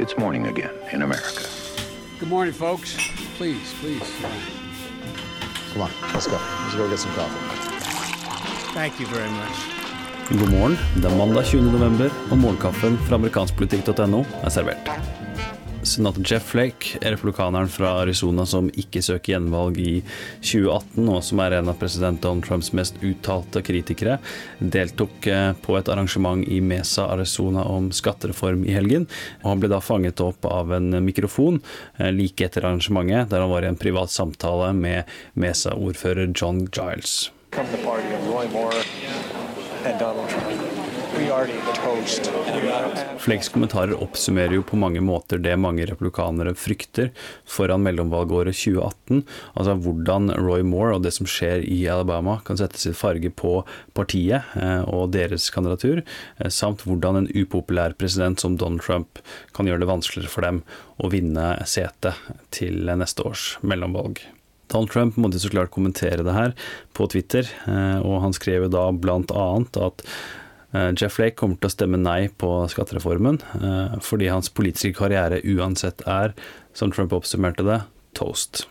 It's morning again in America. Good morning, folks. Please, please. Come on, let's go. Let's go get some coffee. Thank you very much. God morgen. Det er mandag 20. november, og morgenkaffen fra amerikanskpolitikk.no er servert. Senator Jeff Flake, republikaneren fra Arizona som ikke søker gjenvalg i 2018, og som er en av president Donald Trumps mest uttalte kritikere, deltok eh, på et arrangement i Mesa, Arizona om skattereform i helgen. og Han ble da fanget opp av en mikrofon eh, like etter arrangementet, der han var i en privat samtale med Mesa-ordfører John Giles. come the party of Roy Moore and Donald Trump. Flakes kommentarer oppsummerer jo på mange måter det mange republikanere frykter foran mellomvalgåret 2018. Altså hvordan Roy Moore og det som skjer i Alabama kan sette sitt farge på partiet eh, og deres kandidatur, eh, samt hvordan en upopulær president som Donald Trump kan gjøre det vanskeligere for dem å vinne setet til neste års mellomvalg. Donald Trump måtte så klart kommentere det her på Twitter, eh, og han skrev jo da blant annet at Jeff Flake kommer til å stemme nei på skattereformen, eh, fordi hans politiske karriere uansett er, som Trump oppsummerte det, toast.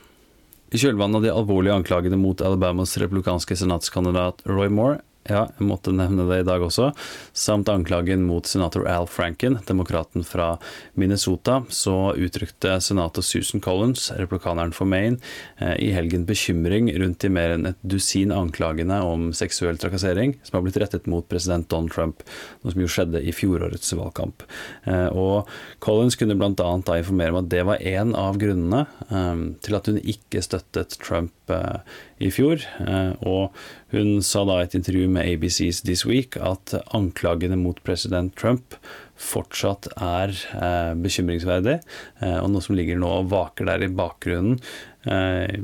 I kjølvannet av de alvorlige anklagene mot Alabamas republikanske senatskandidat Roy Moore ja, jeg måtte nevne det i dag også. Samt anklagen mot senator Al Franken, demokraten fra Minnesota, så uttrykte senator Susan Collins, replikaneren for Maine, eh, i helgen bekymring rundt de mer enn et dusin anklagene om seksuell trakassering som har blitt rettet mot president Don Trump, noe som jo skjedde i fjorårets valgkamp. Eh, Og Collins kunne bl.a. da informere om at det var en av grunnene eh, til at hun ikke støttet Trump i fjor. Og hun sa da i et intervju med ABCs This Week at anklagene mot president Trump fortsatt er eh, bekymringsverdig, eh, og noe som ligger nå og vaker der i bakgrunnen. Eh,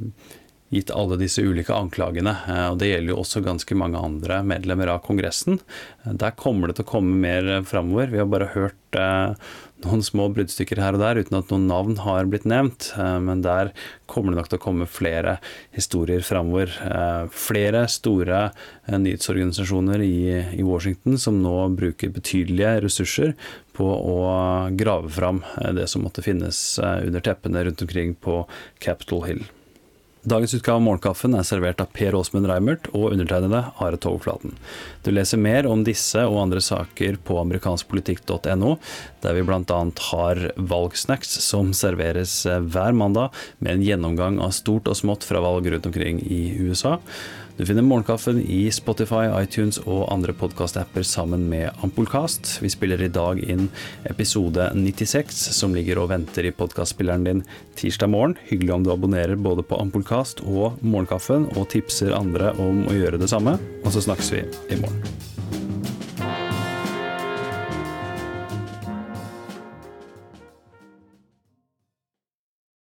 gitt alle disse ulike anklagene. eh, Og det gjelder jo også ganske mange andre medlemmer av Kongressen. Eh, Der kommer det til å komme mer eh, framover. Vi har bare hørt noen små bruddstykker her og der uten at noen navn har blitt nevnt. Men der kommer det nok til å komme flere historier framover. Flere store nyhetsorganisasjoner i, Washington som nå bruker betydelige ressurser på å grave fram det som måtte finnes under teppene rundt omkring på Capitol Hill. Dagens utgave av Morgenkaffen er servert av Per Åsmund Reimert og undertegnede Are Togflaten. Du leser mer om disse og andre saker på amerikanskpolitikk.no, der vi bl.a. har valgsnacks som serveres eh, hver mandag med en gjennomgang av stort og smått fra valg rundt omkring i USA. Du finner Morgenkaffen i Spotify, iTunes og andre podkastapper sammen med Ampullkast. Vi spiller i dag inn episode 96, som ligger og venter i podkastspilleren din tirsdag morgen. Hyggelig om du abonnerer både på Ampullkast og Morgenkaffen, og tipser andre om å gjøre det samme. Og så snakkes vi i morgen.